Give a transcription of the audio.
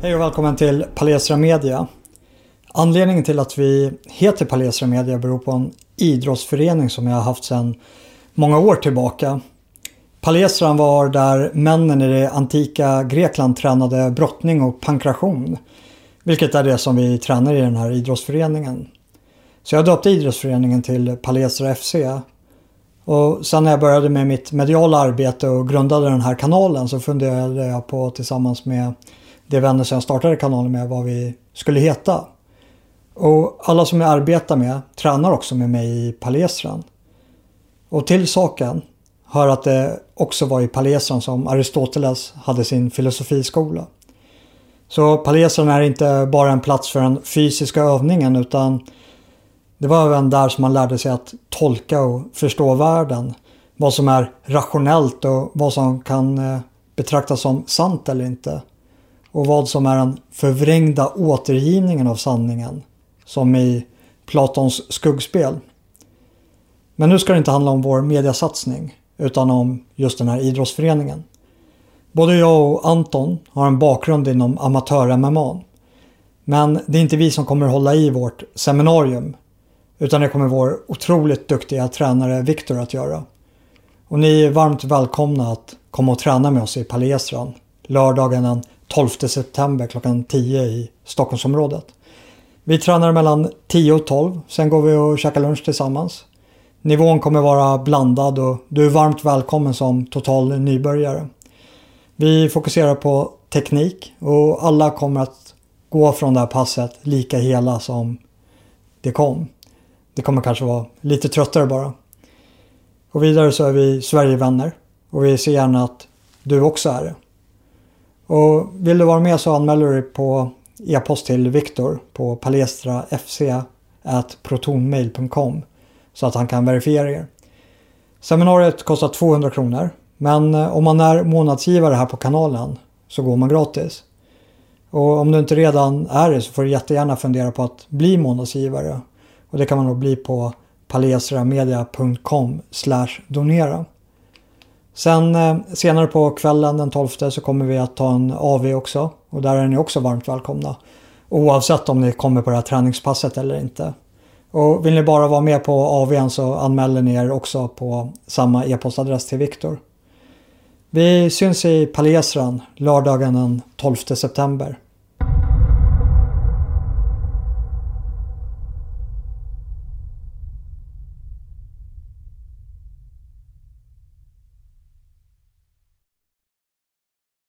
Hej och välkommen till Palestra Media. Anledningen till att vi heter Palestra Media beror på en idrottsförening som jag har haft sedan många år tillbaka. Palestran var där männen i det antika Grekland tränade brottning och pankration. Vilket är det som vi tränar i den här idrottsföreningen. Så jag döpte idrottsföreningen till Palestra FC. Och sen när jag började med mitt mediala arbete och grundade den här kanalen så funderade jag på tillsammans med de vänner som jag startade kanalen med vad vi skulle heta. Och alla som jag arbetar med tränar också med mig i Palestran. Och till saken hör att det också var i Palestran som Aristoteles hade sin filosofiskola. Så Palestran är inte bara en plats för den fysiska övningen utan det var även där som man lärde sig att tolka och förstå världen. Vad som är rationellt och vad som kan eh, betraktas som sant eller inte. Och vad som är den förvrängda återgivningen av sanningen. Som i Platons skuggspel. Men nu ska det inte handla om vår mediasatsning utan om just den här idrottsföreningen. Både jag och Anton har en bakgrund inom amatör-MMA. Men det är inte vi som kommer hålla i vårt seminarium utan det kommer vår otroligt duktiga tränare Viktor att göra. Och ni är varmt välkomna att komma och träna med oss i Palestran lördagen den 12 september klockan 10 i Stockholmsområdet. Vi tränar mellan 10 och 12, sen går vi och käkar lunch tillsammans. Nivån kommer vara blandad och du är varmt välkommen som total nybörjare. Vi fokuserar på teknik och alla kommer att gå från det här passet lika hela som det kom. Det kommer kanske vara lite tröttare bara. Och vidare så är vi Sverigevänner och vi ser gärna att du också är det. Och vill du vara med så anmäler du dig på e-post till Viktor på palestrafc.protonmail.com så att han kan verifiera er. Seminariet kostar 200 kronor men eh, om man är månadsgivare här på kanalen så går man gratis. Och om du inte redan är det så får du jättegärna fundera på att bli månadsgivare. Och det kan man då bli på palestramedia.com donera. Sen eh, senare på kvällen den 12 så kommer vi att ta en AV också. Och där är ni också varmt välkomna. Oavsett om ni kommer på det här träningspasset eller inte. Och vill ni bara vara med på AVn så anmäler ni er också på samma e-postadress till Viktor. Vi syns i Palesran lördagen den 12 september.